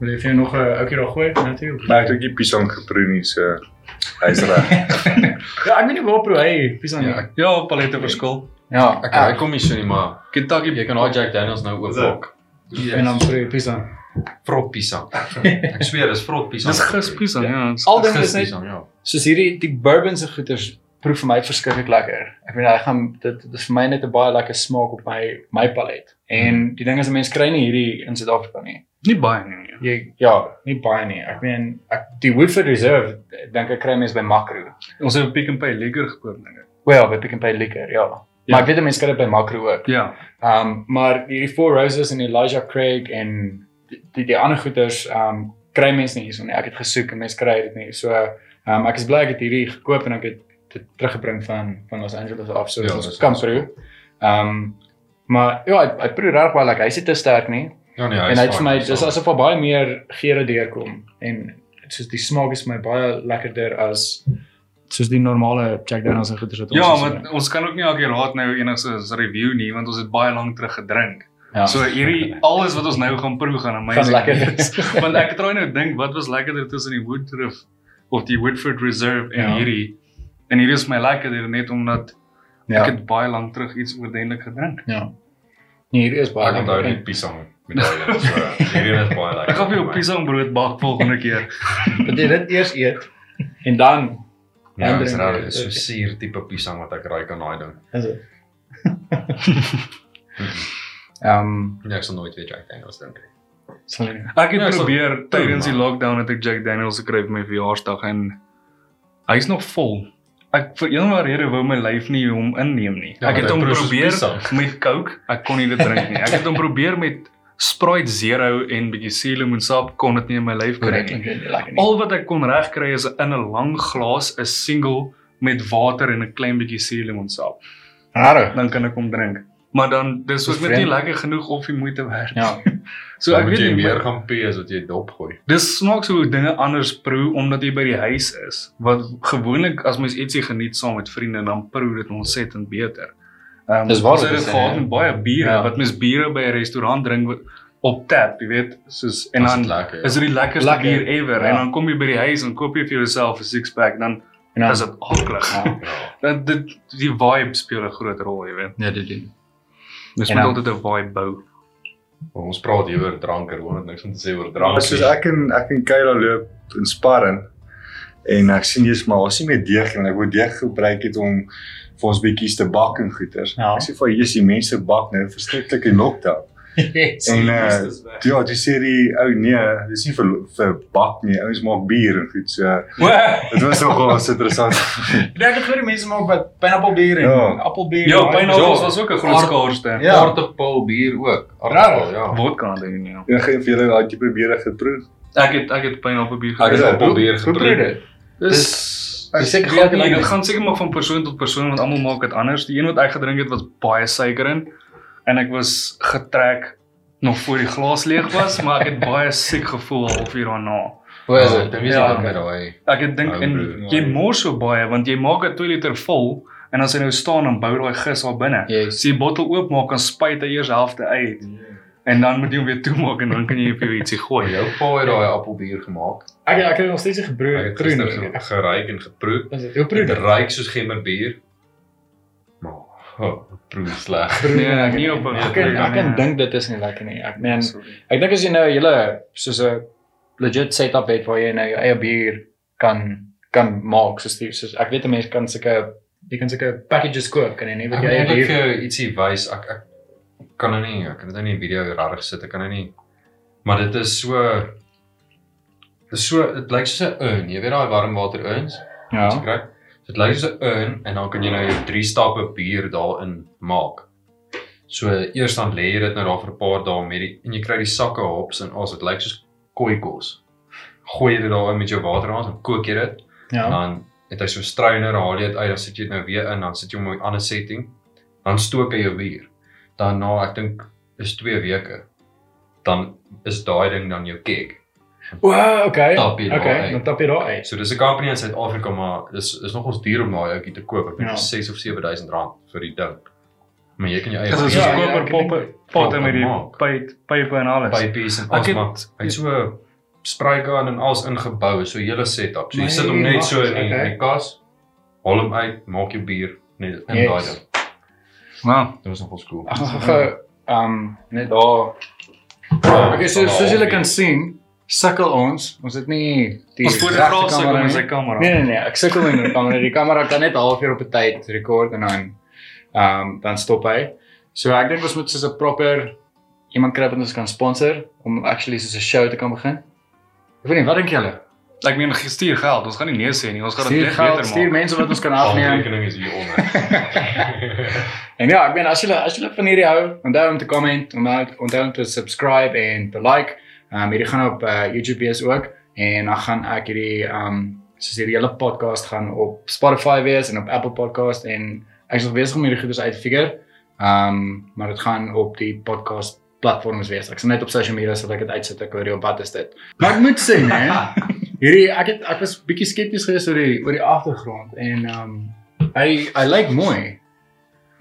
Wil jy nog 'n ouetjie daar gooi natuurlik? Maar ek het ook nie pisang geproe nie, so hy's reg. Ja, ek weet nie waar proe hy pisang Ja, nie. ek, Ja, palette verskil. Ja, ek hy kom nie so nie, maar Kentucky jy kan daai Jack Daniel's nou Is oopmaak. en dan proe hy pisang. vrot pisang. Ek sweer, dis vrot pisang. Dis gispiesang, ja. dis- Al ding is net ja. soos hierdie die bourbon se goeters proe vir my verskriklik lekker. Ek weet hy gaan dit dit is vir my net 'n baie lekker smaak op my my palet. En die ding is 'n mens kry nie hierdie in Suid-Afrika nie. Nie baie nie. nee. Jy ja, nie baie nie. Ek meen ek die Woodford Reserve dink ek kry mense by Makro. Ons het 'n Pick n Pay lekker gekoop dinge. Wel, by Pick n Pay lekker, ja. Ja. Maar ek weet mense kry dit by Makro ook. Ja. Ehm um, maar hierdie Four Roses en Elijah Craig en die die, die ander goeters ehm um, kry mense nie hierso nie. Ek het gesoek en mense kry dit nie. So ehm um, ek is bly ek het hierdie gekoop en ek het dit teruggebring van van Los Angeles af so Ja, ons kan proe. Ehm um, maar ja, hy, hy proe reg baie lekker. Hy's nie te sterk nie. Ja nee, en hy het vir my dis asof daar baie meer geure deurkom en soos die smaak is my baie lekkerder as soos die normale Jack Daniel's en goeters wat ons Ja, maar ons kan ook nie elke raad nou enigsins review nie want ons het baie lank terug gedrink. ja. So hierdie alles wat ons nou gaan proe gaan gaan amazing. lekker wees. wees. Want ek het raai nou dink wat was lekkerder tussen die Woodruff of die Woodford Reserve en Ja. hierdie. En hierdie is my lekkerder net omdat ja. ek het baie lank terug iets oordenlik gedrink. Ja. Nee, hier is baie Ek onthou lekker. die daai een. So hierdie is baie lekker. Ek gaan vir jou piesangbrood bak volgende keer. Dat jy dit eers eet en dan Ja, raar, jy dis so dit. suur tipe pisang wat ek raai kan daai ding. is dit. Ehm, Nee, ek sal nooit weer Jack Daniel's drink nie. sal nie. Ek het Ja, probeer tydens die lockdown het ek Jack Daniels gekry vir my verjaarsdag en hy's nog vol. Ek vir een of ander rede wou my lyf nie hom inneem nie. Ja, ek het hom probeer met Coke, ek kon nie dit drink nie. Ek het hom probeer met Sprite Zero en bietjie suurlemoensap kon dit nie in my lyf kry nie. klink nie lekker nie. Al wat ek kon regkry is in 'n lang glas 'n single met water en 'n klein bietjie suurlemoensap. Rare. Dan kan ek hom drink. Maar dan dis Dis net nie lekker genoeg of die moeite werd. Ja. So Dan ek weet nie meer gaan pee as wat jy dop gooi. Dis snaaks hoe dinge anders proe omdat jy by die huis is. Wat gewoonlik as mens ietsie geniet saam met vriende dan proe dit ontsettend beter. Ehm Dis waar dit ja. met baie biere Ja. wat mens biere by 'n restaurant drink op tap, jy weet, soos en dan lekker, ja. is dit die lekkerste Lekker, bier ever ja. en dan kom jy by die huis en koop jy vir jouself 'n six pack dan En dan is dit aklig. Ja. Dan dit die vibe speel 'n groot rol, jy weet. Ja, dit doen. En moet altyd 'n vibe bou. Maar Ons praat hier oor drank, er word niks om te sê oor Maar drank. soos ek en ek en Kayla loop in sparring en ek sien jy's maar ons sien met deeg en ek wou deeg gebruik het om vir ons bietjies te bak en goeters. Ja. Ek sê vir jy's die mense bak nou verskriklik in lockdown. Yes. En uh, ja, jy sê die ou nee, dis nie vir vir bak nie. Ouens maak bier en goed so. Dit was nogal interessant. Ek dink dit vir die mense maak wat pineappelbier en Ja. appelbier. Ja, pineappels Ja. was ook 'n groot skaarste. Ja. Aardappel bier ook. Aardappel, ja. Vodka ding ja. Ja, geen vir julle daai tipe biere geproe. Ek het ek het pineappelbier Ek gedrink. het appelbier Hoe proe geproe. dit? Dis Dis seker nie. dit gaan seker maar van persoon tot persoon want almal maak dit anders. Die een wat ek gedrink het was baie suiker in en ek was getrek nog voor die glas leeg was, maar ek het baie siek gevoel 'n halfuur daarna. Hoe Ja, Dit is Ja. ook met daai. Ek het dink en jy ja. mors so baie want jy maak 'n 2 liter vol En as hy nou staan en bou daai gis daar binne. Yes. Jy die bottel oopmaak, dan spuit hy eers helfte uit. En dan moet jy hom weer toemaak en dan kan jy vir jou ietsie gooi. Jou pa het daai appelbier gemaak. Ek ek het nog steeds gebroei ge- geryk en geproe. Is dit? Dit ryk soos gemmerbier. Oh, proe sleg. Nee, nie op 'n Ek kan ek kan dink dit is nie lekker nie. Ek meen ek dink as jy nou 'n hele soos 'n legit setup het waar jy nou jou eie bier kan kan maak soos die soos ek weet 'n mens kan sulke jy kan sulke packages koop kan jy nie Ek wat wil jy eie bier vir jou ietsie wys. Ek ek kan nou nie, ek kan dit nou nie in video regtig sit. Ek kan nou nie. Maar dit is so dit is so dit lyk soos 'n urn. Jy weet daai warm water urns? ja. Jy kry. Dit lyk soos 'n urn en dan kan jy nou jou 3 stappe bier daarin maak. So eers dan lê jy dit nou daar vir 'n paar dae met die en jy kry die sakke hops en as dit lyk soos kooikos. Gooi jy dit daarin met jou water aan, dan kook jy dit. En Ja. dan het hy so struiner, haal jy dit uit, dan sit jy dit nou weer in, dan sit jy hom in 'n ander setting. Dan stook hy jou bier. Dan na ek dink is 2 weke. Dan is daai ding dan jou keg. Wow, okay. Tap jy daar Okay, uit. dan tap jy daar uit. So dis 'n company in Suid-Afrika maar dis is nogals duur om daai ouetjie te koop. Ek dink Ja. ja. 6 of 7000 rand vir die ding. Maar jy kan jou eie Dis soos Ja, ja, koper poppe potte met die Maak. pyp pype en alles. pypies en alles maar hy so spraaikan en alles ingebou, so hele setup. So jy Nee, sit hom net so in die, okay. die kas, haal hom uit, maak jou bier net in Yes. daai ding. Nou, Dit was nogals cool. Ag um net daar. Okay, so soos julle kan sien, sukkel ons. Ons het nie die ons regte kamera met nie. sy kamera. Nee nee nee, ek sukkel in die kamera. Die kamera kan net halfuur op 'n tyd rekord en dan ehm um, dan stop hy. So ek dink ons moet soos 'n proper iemand kry wat ons kan sponsor om actually soos 'n show te kan begin. Ek weet nie, wat dink julle? Ek meen gestuur geld. Ons gaan nie nee sê nie. Ons gaan dit Stuur net beter stuur maak. mense wat ons kan afneem. Handrekening is hier onder. En ja, ek meen as julle as julle van hierdie hou, onthou om te comment, onthou onthou om te subscribe en te like. Ehm um, hierdie gaan op uh, YouTube wees ook en dan gaan ek hierdie ehm um, soos hierdie hele podcast gaan op Spotify wees en op Apple Podcast en ek is nog besig om hierdie goeders uit te figure. Ehm um, maar dit gaan op die podcast platforms wees. Ek sal net op social media sal ek dit uitsit ek hoor jy op wat is dit. Maar ek moet sê nee. Hierdie ek het ek was bietjie skepties geweest oor die oor die agtergrond en ehm um, hy hy lyk mooi.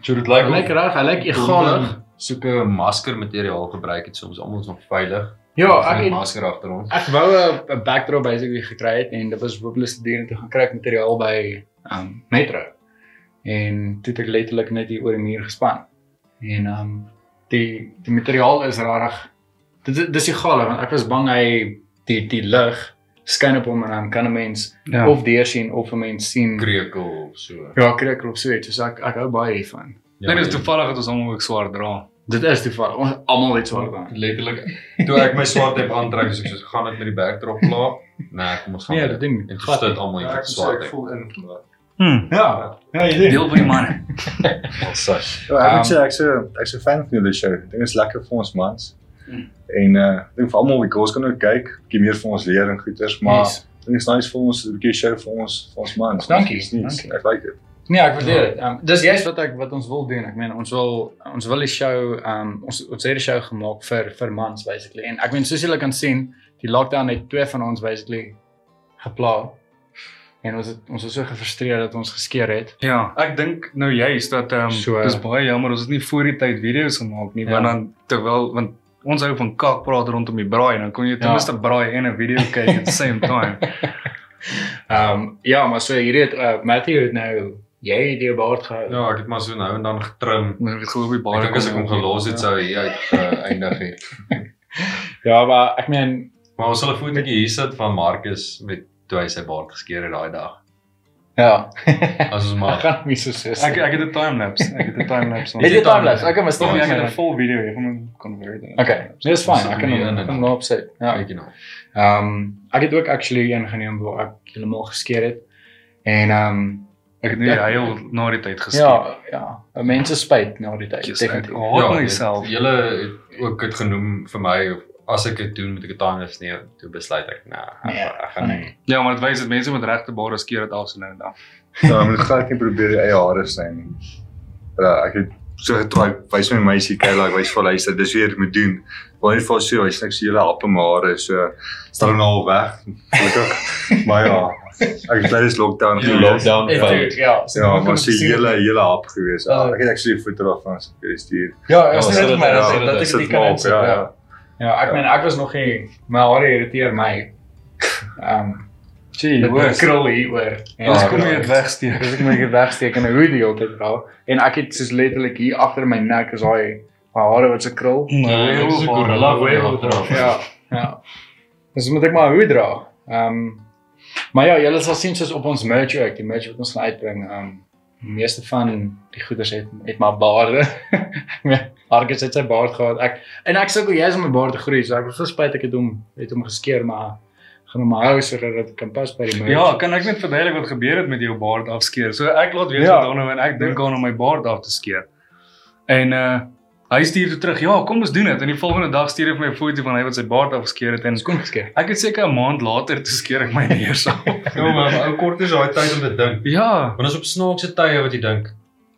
So dit Hy lyk lyk reg, hy lyk egalig. soek 'n masker materiaal gebruik het soms almal is nog veilig. Ja, ek het masker agter ons. ek wou 'n 'n backdrop basically gekry het en dit was hopeless studente te gaan kry materiaal by um Metro. En toe het ek letterlik net hier oor die muur gespan. En um die die materiaal is regtig dit is- dis egalig want ek was bang hy die die lig skyn op hom en dan kan 'n mens Ja. of deur sien of 'n mens sien Krekel of so. ja, krekel of so iets. So ek ek hou baie hiervan. Dit is toevallig dat ons almal ook swaar dra. Dit is toevallig. Ons almal het so gedaan. letterlik toe ek my swart hemp aantrek as ek so gaan dit met die backdrop klaar. Nee, kom ons gaan. Nee, dit ding. En toe sit almal Ja, ek sê swart ek voel in. Hm. Ja. Ja, jy Deel vir die manne. Al sus. Ja, ek moet Um, sê ek's 'n ek's 'n fan van julle show. Ek dit is lekker vir ons mans. En uh ek dink vir almal wie kos kan ook kyk, bietjie meer vir ons leer en goeters, maar Yes. ek dit is nice vir ons 'n bietjie show vir ons vir ons mans. Dankie. Ek like dit. Nee, ek waardeer dit. Um, dis juist wat ek wat ons wil doen. Ek meen ons wil ons wil die show um ons ons het die show gemaak vir vir mans basically. En ek meen soos julle kan sien, die lockdown het twee van ons basically gepla. En ons het ons was so gefrustreerd dat ons geskeer het. Ja, ek dink nou juist dat ehm um, So- dis baie jammer ons het nie voor die tyd video's gemaak nie, Ja. want dan terwyl want ons hou van kak praat rondom die braai en dan kon jy ten Ja. minste braai en 'n video kyk at the same time. Um ja, maar so hierdie uh, Matthew het nou jy die baard gehou. Ja, ek het maar so nou en dan getrim. Maar ek glo die Ek baie dink as ek hom gelos het sou hy uit geëindig het. Ja, maar ek meen Maar ons sal 'n fotootjie hier sit van Marcus met toe hy sy baard geskeer het daai dag. ja. As ons Ek maar gaan nie so so. Ek ek het 'n time lapse. Ek het 'n time lapse. Het jy timelapse? Ek kan maar Stop nie, ek het. 'n vol video hier van convert. Okay, nee, is fyn. Sit Ek kan hom hier ek kan hom opsit. Ja. jy nou. Ehm ek het ook actually een geneem waar ek heeltemal geskeer het. En ehm um, Ek het nie Ja. heel na die tyd geskep. ja, ja, mense spyt na die tyd, Yes, ek definitief. haat dit- myself. Julle het ook dit genoem vir my as ek dit doen met 'n timelapse nee, toe besluit ek nee, ek, Nee, ek gaan nie. Ja, maar dit wys dat mense met regte bare skeer dit so nou en dan. Ja, moet glad nie probeer die eie hare sny nie. Ja, ek het so getrou, wys my meisie Kayla, ek wys vir luister, dis weer moet doen. Wil net vir haar sê, wys net so hele happe mare, so staan nou al weg. Gelukkig. maar ja, ek het tydens lockdown Die geloop. lockdown Ja, fout. ja, so Ja, maar sien. hele hele hap gewees. Ja. Ek het actually 'n foto daarvan as ek stuur. Ja, Ja, ja, so so dat- my ja, dat dat ek dit kan op, insit, ja, ja. ja. Ja, ek meen ek was nog nie my hare irriteer my. Ehm Gee, met hoor. krul hier oor. En Ons ek- kom jy dit wegsteek. Dis ek my hier wegsteek en 'n hoodie altyd dra en ek het soos letterlik hier agter my nek is daai my hare wat se krul. Ja, dit is 'n gorilla van jou draf. Ja, ja. Dis moet ek maar hoe dra. Ehm um, maar ja, julle sal sien soos op ons merch ook, die merch wat ons gaan uitbring. Um, die meeste van die goeders het het maar baarde. Argus het sy baard gehad. Ek en ek sukkel jy's om my baard te groei, so ek was so spyt ek het hom het hom geskeer, maar gaan hom hou sodat dit kan pas by die merch. Ja, kan ek net verduidelik wat gebeur het met jou baard afskeer? So ek laat weet Ja. wat daarna en ek dink aan om my baard af te skeer. En uh hy stuur toe terug, "Ja, kom ons doen dit." En die volgende dag stuur hy vir my 'n foto van hy wat sy baard afgeskeer het en Dis kon geskeer. ek het seker 'n maand later te skeer ek my neus af. Ja, maar ou kort is daai tyd om te dink. ja. Want as op snaakse tye wat jy dink,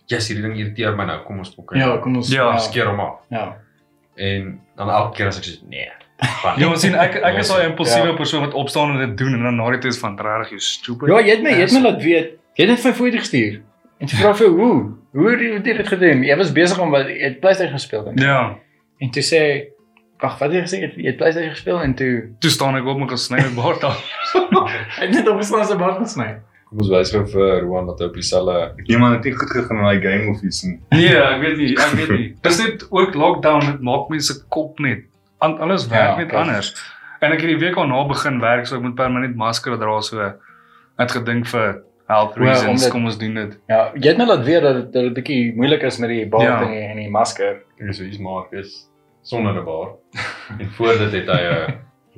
"Jesus, hierdie ding irriteer my nou, kom ons pokker." Ja, kom ons Ja, skeer hom af. Ja. En dan elke keer as ek sê, "Nee." Ja, ons sien ek ek is daai impulsiewe Ja. persoon wat opstaan en dit doen en dan na die tyd is van regtig you stupid. Ja, jy het my, jy het my laat weet. Jy het net vir foto gestuur. En jy vra vir hoe? Hoe het jy dit gedoen? Jy was besig om wat jy het PlayStation gespeel dan. Ja. En toe sê Ag, wat het jy gesê? Jy het- het PlayStation gespeel en toe Toe staan ek op met gesnyde baard af. Hy het net opgestaan sy baard gesny. Kom ons wys gou vir Roan dat hy op dieselfde aan dit het nie goed gegaan in daai game of iets nie. Nee, ek weet nie, ek weet nie. Dis net ook lockdown, dit maak mense kop net. An, alles werk Ja, net anders. En ek het die week al na begin werk, so ek moet permanent masker dra so. Ek het gedink vir health reasons, omdat- kom ons doen dit. Ja, jy het my laat weet dat dit 'n bietjie moeilik is met die baard Ja. en die en die masker. Ek so iets maak is sonder 'n baard. en voor dit het hy 'n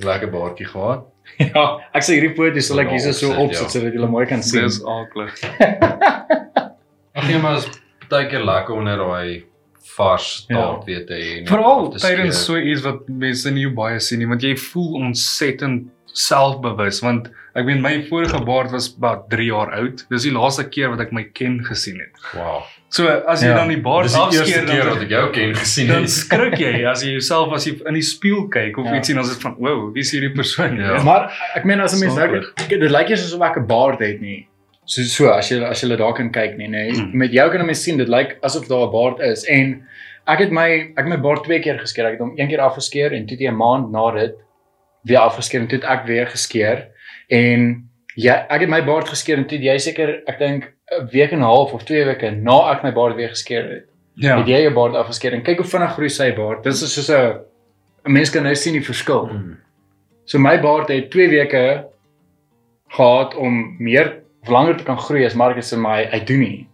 lekker baardjie gehad. Ja, ek sê hierdie foto sal ek hierso so Opsit, ja. sodat julle mooi kan sien. Dis aaklig. Ag nee, maar is baie keer lekker onder daai vars Ja. staat weet hy Veral tydens so iets wat mense nie baie sien nie, want jy voel ontsettend selfbewus want ek weet my vorige baard was about 3 jaar oud. Dis die laaste keer wat ek my ken gesien het. Wow. So as jy Ja. dan die baard Dis die eerste afskeer keer dan wat ek jou ken gesien dan het. skrik jy as jy jouself as jy in die spieël kyk of Ja. iets sien as dit van wow, wie is hierdie persoon? Ja. Maar ek meen as 'n mens nou dit lyk nie soos of ek 'n baard het nie. So so as jy as jy daar kan kyk nie, nee. Mm. Met jou kan 'n mens sien dit lyk asof daar 'n baard is en ek het my ek het my baard twee keer geskeer. Ek het hom een keer afgeskeer en toe 'n maand na dit weer afgeskeer en toe het ek weer geskeer. En ja, ek het my baard geskeer en toe jy seker ek dink 'n week en 'n half of 2 weke na ek my baard weer geskeer het. Ja. Het jy jou baard afgeskeer en kyk hoe vinnig groei sy baard. Dit is soos 'n 'n mens kan nou sien die verskil. Mm. So my baard het 2 weke gehad om meer of langer te kan groei as Marcus se maar hy, hy doen nie.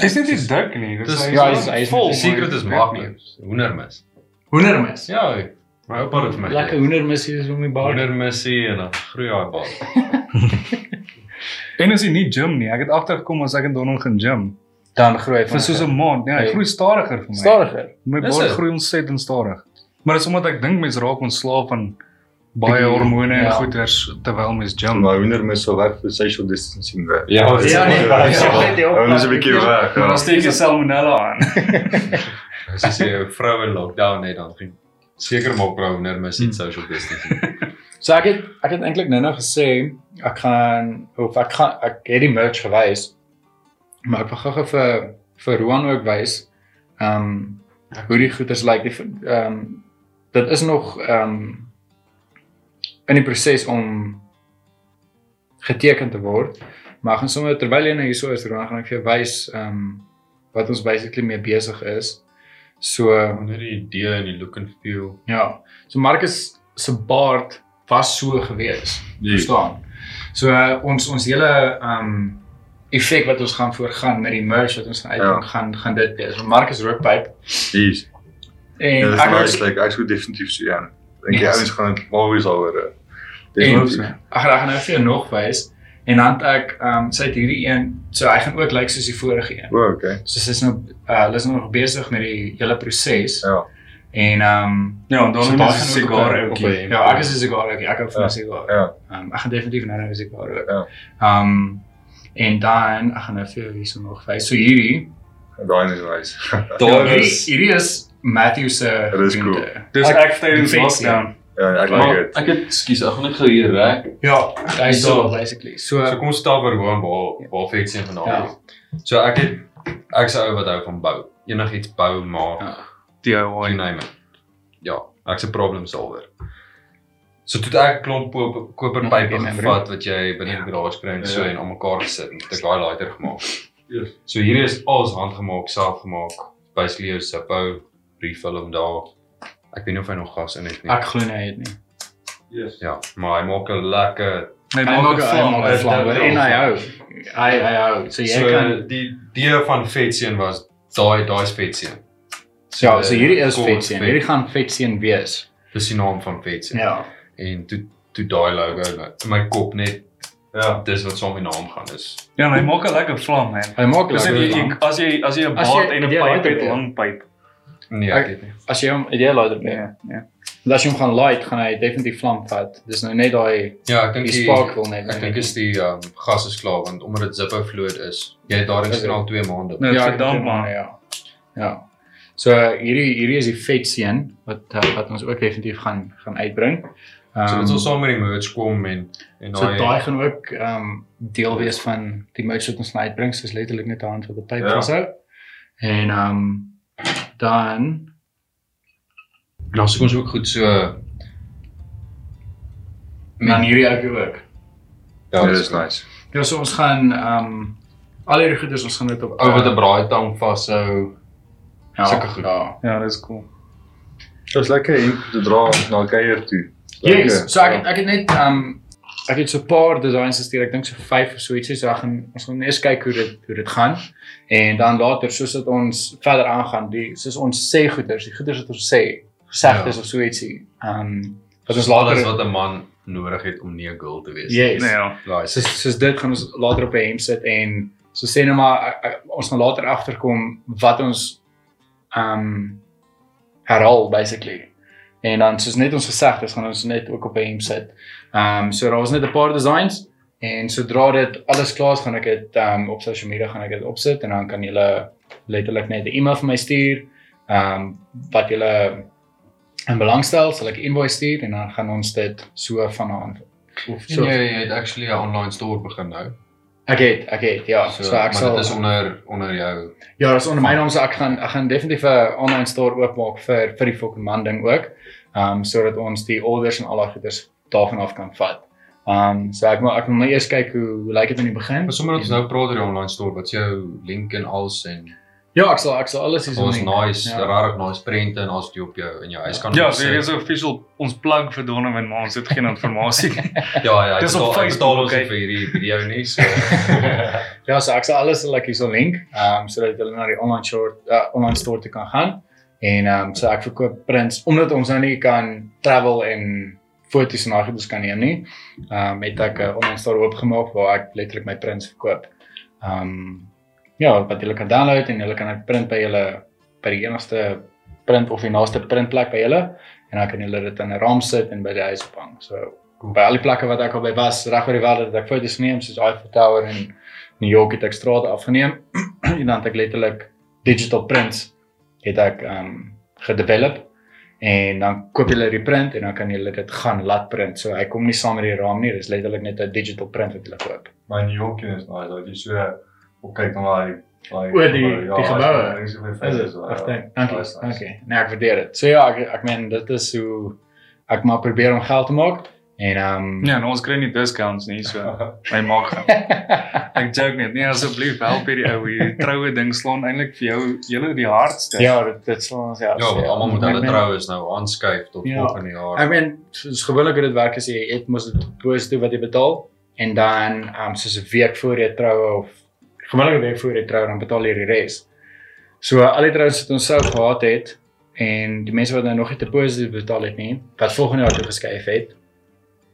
Hy's net nie dik nie. Dis Dis- hy ja, hy is- hy is- vol. Die secret is maar- maklik. Hoendermis. Hoendermis. Ja, my oupa het my. Lekker hoendermis hier is om my baard. Hoendermissie en dan groei hy baard. En as jy nie gym nie, ek het agtergekom as ek in Donald gaan gym. Dan groei hy Vir soos 'n maand, nee, hy Hey. groei stadiger vir my. stadiger. My Is baard dit? groei ontsettend stadig. Maar dis omdat ek dink mense raak ontslaaf van baie hormone en ja. goeters terwyl mens gym. Maar hoender mis so weg vir social distancing weg. Ja, Ja, nee, ja, maar ja, ja, ja. die ons 'n bietjie weg. Ja. dan steek jy salmonella aan. As jy sê 'n vrou in lockdown het dan geen seker maak vrou hoendermis Hmm. het social distancing. So ek het ek het eintlik nou-nou gesê ek gaan of ek gaan ek het die merch gewys. Maar ek wil gou-gou vir vir Roan ook wys. Ehm um, hoe die goeders lyk. Die ehm um, dit is nog ehm um, in die proses om geteken te word. Maar gaan sommer terwyl jy nou hierso is, Roan, gaan ek vir jou wys ehm um, wat ons basically mee besig is. So Net die idee en die look and feel. Ja. So Marcus se baard was so gewees. Nee. Verstaan? So uh, ons ons hele um effek wat ons gaan voorgaan met die merch wat ons gaan uitbring, Ja. gaan gaan dit wees. So Marcus rookpyp Yes. en Ja, ek het like ek sou definitief so ja. Dink jy Yes. ouens gaan dit always daaroor. en Definitief. ek ek gaan nou vir jou nog wys en dan het ek um sy het hierdie een so hy gaan ook lyk like soos die vorige een. O, okay. So sy is nou uh hulle is nou nog besig met die hele proses Ja. en um Ja, en dan So daai is 'n sigaar op- ook. Ja, ek is 'n sigaar ook. Ek hou van 'n Ja. sigaar. Ja. Ehm um, ek gaan definitief nou nou 'n sigaar ook. Ja. Ehm um, en dan ek gaan nou vir hierso nog wys. So hierdie Daai is nice. Ja, Daar hierdie is hierdie is Matthew se Dit is cool. vriende. Dis Ek- tydens die lockdown. Ja, ek Maar like dit. ek het skus, ek gaan net gou hier rek. Ja, hy is So- basically. So So kom ons stap oor hoe waar waar vir iets een vandaan. Ja. Ja. So ek het ek's 'n ou wat hou van bou. Enigiets bou maak. Ja. You DIY. name it. Ja, ek's 'n problem solver. So toe ek klomp koperpype Ja, ek gevat wat jy binne die garage kry en so Ja. en almekaar gesit en ek daai lighter gemaak. Yes. So hierdie is alles handgemaak, self gemaak. Basically jou Zippo refill hom daar. Ek weet nie of hy nog gas in het nie. ek glo nie hy het nie. Yes. Ja, maar hy maak 'n lekker Hy Hy maak 'n vlam. 'n en hy hou. Hy hy hou. So jy so kan die idee van Vetseën was daai daai's Vetseën. Ja, so hierdie is kort Vetseën. vet. Hierdie gaan Vetseën wees. Dis die naam van Vetseën. Ja. En toe toe daai logo in my kop net Ja. dis wat met die naam gaan is. Ja, hy maak 'n lekker vlam, man. Hy maak Dis lekker vlam. as jy as jy 'n baard en 'n pyp het, het. lang pyp. Nee, Ek- weet nie. As jy hom idee later bly. Ja, ja. Want as jy hom gaan light, gaan hy definitief vlam vat. Dis nou net daai Ja, ek dink die sparkle net. Ek dink is die um, gas is klaar want omdat dit Zippo vloed is. Jy het daarin Is sien dit? al 2 maande. Nee, ja, ja, verdamp dink, man. Ja. Ja. So hierdie hierdie is die Vetseën wat uh, wat ons ook definitief gaan gaan uitbring. Ehm So dit sal saam met die merch kom en en So daai gaan ook ehm um, deel wees van die merch wat ons gaan uitbring, soos letterlik net 'n hand wat 'n pyp Ja. vashou. En ehm um, dan dan soek ons ook goed so dan hierdie ook ook. ja, Dit is nice. Ja, so ons gaan ehm um, al hierdie goeders ons gaan dit op ou wat 'n braaitang vashou. ja, sulke goed. Ja. Ja, dis cool. Dit is lekker en te dra na kuier toe. Yes, so ek Ja. ek het net ehm um, ek het so 'n paar designs gestuur. Ek dink so 5 of so ietsie. So ek gaan ons gaan eers kyk hoe dit hoe dit gaan en dan later soos dit ons verder aangaan, die soos ons sê goeders, die goeders wat ons sê, gesegdes Ja. of so ietsie. Ehm um, wat ons later wat 'n man nodig het om nie 'n girl te wees. Yes. Nee, ja. Daai soos soos dit gaan ons later op 'n hemp sit en so sê nou maar ek- ek- ons gaan later agterkom wat ons ehm um, herhaal basically. En dan soos net ons gesegdes gaan ons net ook op 'n hemp sit. Ehm um, so daar was net 'n paar designs en sodra dit alles klaar is gaan ek dit ehm um, op social media gaan ek dit opsit en dan kan julle letterlik net 'n e-mail vir my stuur. Ehm um, wat julle in belangstel, sal ek 'n invoice stuur en dan gaan ons dit so vanaand of So so jy het actually 'n online store begin nou. Ek het, ek het, ja. So, so ek maar sal dit is onder onder jou. Ja, dis onder my naam so ek gaan ek gaan definitief 'n online store oopmaak vir vir die fucking man ding ook. Ehm um, sodat ons die orders en al daai goeders daarvan af kan vat. Ehm um, so ek moet ek moet maar eers kyk hoe hoe lyk dit in die begin. Maar sommer dat ons nou praat oor die online store, wat is jou link en alles en Ja, ek sal ek sal alles hier ons doen. nice, Ja. regtig nice prente en alles wat jy op jou in jou huis kan Ja, so is official ons plug vir Donovan, maar ons het geen inligting. Ja, ja, Dis op Facebook, ons okay. vir hierdie video nie, so Ja, so ek sal alles sal ek hierso link, ehm um, sodat hulle na die online store uh, online store toe kan gaan. En ehm um, so ek verkoop prints omdat ons nou nie kan travel en foto's en daai goeders kan neem nie. Ehm um, het ek 'n online store oopgemaak waar ek letterlik my prints verkoop. Ehm um, ja, wat jy kan download en jy kan dit print by julle by die enigste print of die naaste printplek by julle en dan kan jy dit in 'n raam sit en by die huis ophang. So by al die plekke wat ek al by was, reg oor die wêreld het ek foto's geneem soos Eiffel Tower en New York het ek strate afgeneem en dan het ek letterlik digital prints het ek um gedevelop en dan koop jy die print en dan kan jy dit gaan laat print. So hy kom nie saam met die raam nie, dis letterlik net 'n digital print wat jy koop. My New York is nice. Dat jy so op kyk na daai daai O, die- die geboue. Is dit? dankie. Okay. Nee, ek waardeer dit. So ja, ek ek meen dit is hoe ek maar probeer om geld te maak en um Ja, en ons kry nie discounts nie, so hy maak gaan. Ek joke net. Nee, asseblief help hierdie ou hier. Troue ding slaan eintlik vir jou julle die hardste. ja, dit dit sal ons ja. ja, want almal moet hulle meen- trou is nou aanskuif tot Ja. volgende jaar. Ek meen soos gewoonlik hoe dit werk is jy het mos dit positief wat jy betaal en dan um soos 'n week voor jy trou of gewoonlik 'n week voor jy trou dan betaal jy die res. So al die troues wat ons sou gehad het en die mense wat nou nog nie te positief betaal het nie, wat volgende jaar toe geskuif het,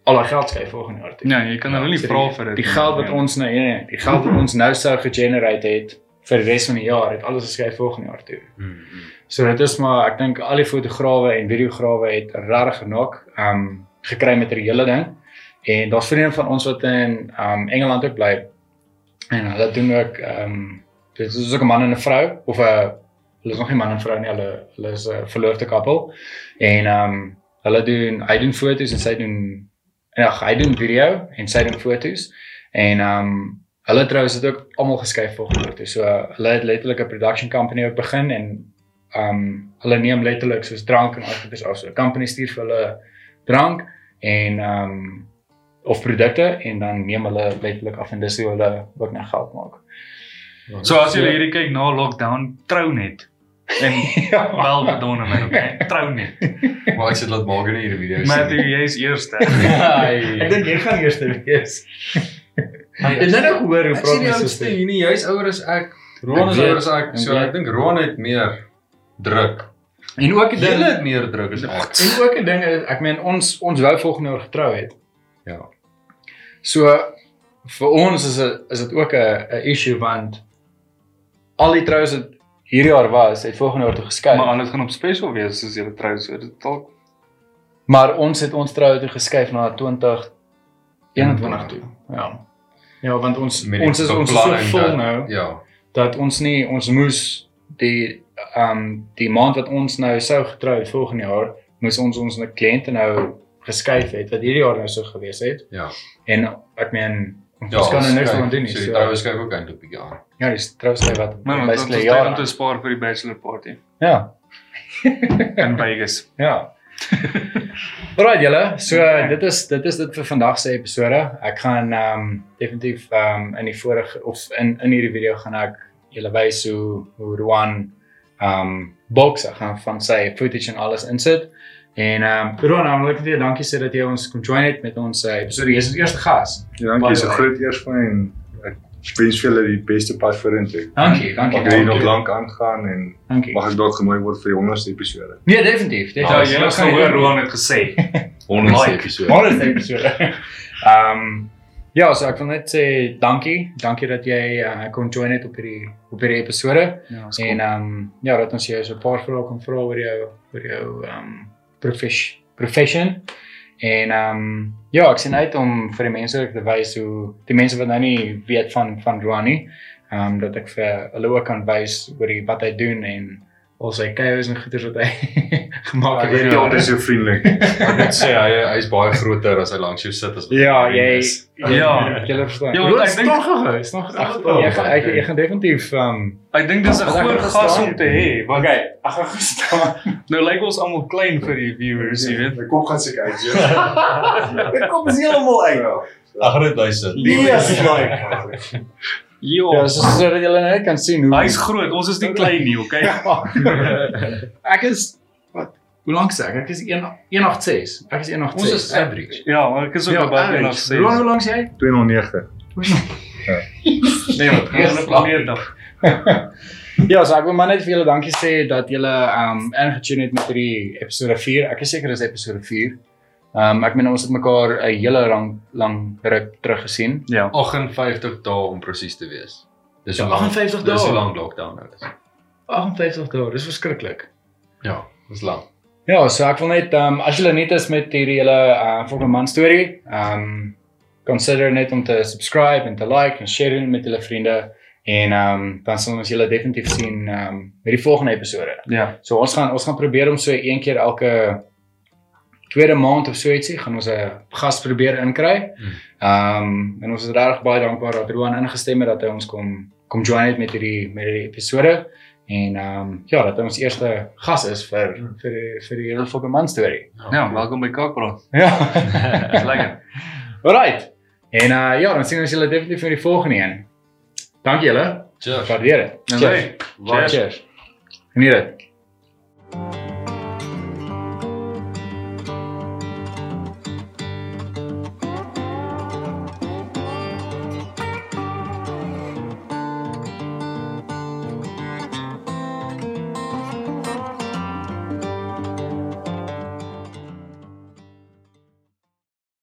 al daai geld skuif volgende jaar toe. Nee, jy kan hulle nie So vra die- vir dit. Die nie. geld wat Ja. ons nou nee, nee, die geld wat ons nou sou gegenerate het vir die res van die jaar het alles geskuif volgende jaar toe. Hmm, hmm. So dit is maar ek dink al die fotograwe en videograwe het regtig genog um gekry met hierdie hele ding. En daar's vriende van ons wat in um Engeland ook bly. En hulle doen ook um dit is ook 'n man en 'n vrou of 'n hulle is nog nie man en vrou nie, hulle hulle is 'n verloofde koppel. En ehm um, hulle doen hy doen foto's en sy doen ja, hy doen video en sy doen foto's. En ehm um, hulle trouens het ook almal geskuif volgende jaar toe. So hulle het letterlik 'n production company ook begin en ehm um, hulle neem letterlik soos drank en algoeders af. So 'n company stuur vir hulle drank en ehm um, of produkte en dan neem hulle letterlik af en dis hoe hulle ook net geld maak. So as jy hierdie kyk na lockdown, trou net. En ja, wel gedone my, okay? Trou net. Maar ek sê laat maak in hierdie video. Matthew, jy's eerste. ek dink jy gaan eers wees. Ek het net gehoor hoe Ek praat die my oudste suster. hier nie, jy's ouer as ek. Ron Ek is ouer as ek. So ek ek dink Ron het meer druk. En ook 'n Jy ding het meer druk as ek. en ook 'n ding is ek meen ons ons wou volgende jaar getrou het. Ja. So vir ons is dit is dit ook 'n 'n issue want al die troues wat hierdie jaar was, het volgende jaar toe geskei. Maar anders gaan op special wees as jy trou so dit dalk maar ons het ons troue toe geskuif na 2021 toe. Ja. Ja, want ons Met ons is ons is so vol dat- nou Ja. dat ons nie ons moes die ehm um, die maand wat ons nou sou getrou het volgende jaar, moes ons ons kliënte nou geskuif het wat hierdie jaar nou so gewees het. Ja. En ek meen ons Ja, kan er niks skryf- aan doen nie. So So, die troue skryf ook eintlik 'n bietjie aan. ja, dis trouwens wat Maar dit basically is ja. tyd om te spaar vir die bachelor party Ja. in Vegas. Ja. Alright julle, so uh, dit is dit is dit vir vandag se episode. Ek gaan ehm um, definitief ehm um, in die vorige of in in hierdie video gaan ek julle wys hoe hoe Ruan ehm um, boks ek gaan van sy footage en alles insit. En ehm um, Ruan, nou wil ek vir jou dankie sê dat jy ons kon join het met ons uh, episode. Jy is ons eerste gas. Ja, dankie, dis 'n groot eer vir my en ek wens vir julle die beste pad vorentoe. Dankie, dankie. Mag julle nog lank aangaan en Dankie. mag ek dalk genooi word vir die 100ste episode. Nee, definitief. Ja, definitief. jy het gehoor Roan het gesê. Honderdste Like. episode. Honderdste episode. Ehm ja, so ek wil net sê dankie. Dankie dat jy uh, kon join het op hierdie op hierdie episode. Ja, is En ehm um, ja, dat ons jou so 'n paar vrae kan vra oor jou oor jou ehm um, profes profession. En ehm um, ja, ek sien uit om vir die mense te wys hoe die mense wat nou nie weet van van Ronnie, ehm um, dat ek vir hulle ook kan wys oor die wat hy doen en al sy chaos en goeders wat hy gemaak Ek het. weet nie altyd so vriendelik. Ek moet sê hy hy's baie groter as hy langs jou sit as wat Ja, hy jy is. Ja. jy verstaan. Ja, Ja, want ek ek dink nog is nog Ag, jy gaan jy, jy gaan definitief um, Ek dink dis 'n ek goeie verstaan gas om te hê. Want okay, ek gaan gestaan. nou lyk ons almal klein vir die viewers, jy weet. My kop gaan seker uit. Ja. Ek kom is heeltemal uit. Ag, net hy sit. Yes, like. Ja. Ja, so sodat julle net kan sien hoe Hy's groot. Ons is nie klein nie, okay? Ek is wat? Hoe lank sê ek? Ek is 1 186. Ek is 186. Ons is average. Ja, maar ek is ook Ja, baie average. nog sê. Hoe hoe lank is jy? 209. Nee, wat? Eerste planeer dag. Ja, so ek wil maar net vir julle dankie sê dat julle um ingetune het met hierdie episode 4. Ek is seker dis episode 4. Um ek meen ons het mekaar 'n hele lang lang ruk terug gesien. Ja. 58 dae om presies te wees. Dis Ja, hoe lank- 58 Dis hoe dae. lank lockdown nou is. 58 dae, dis verskriklik. Ja, dis lank. Ja, so ek wil net um as julle net is met hierdie hele uh volgende man storie, um consider net om te subscribe en te like en share dit met julle vriende en um dan sal ons julle definitief sien um met die volgende episode. Ja. So ons gaan ons gaan probeer om so een keer elke tweede maand of so ietsie gaan ons 'n gas probeer inkry. Ehm um, en ons is regtig baie dankbaar dat Roan ingestem het dat hy ons kom kom join het met hierdie met hierdie episode en ehm um, ja, dat hy ons eerste gas is vir vir die, vir die hele fucking man storie. Ja, welkom by Kakpraat. Ja. Lekker. Alright. En uh ja, dan sien ons julle definitief vir die volgende een. Dankie julle. Cheers. Waardeer dit. En Cheers. hey, cheers. Cheers. Geniet dit.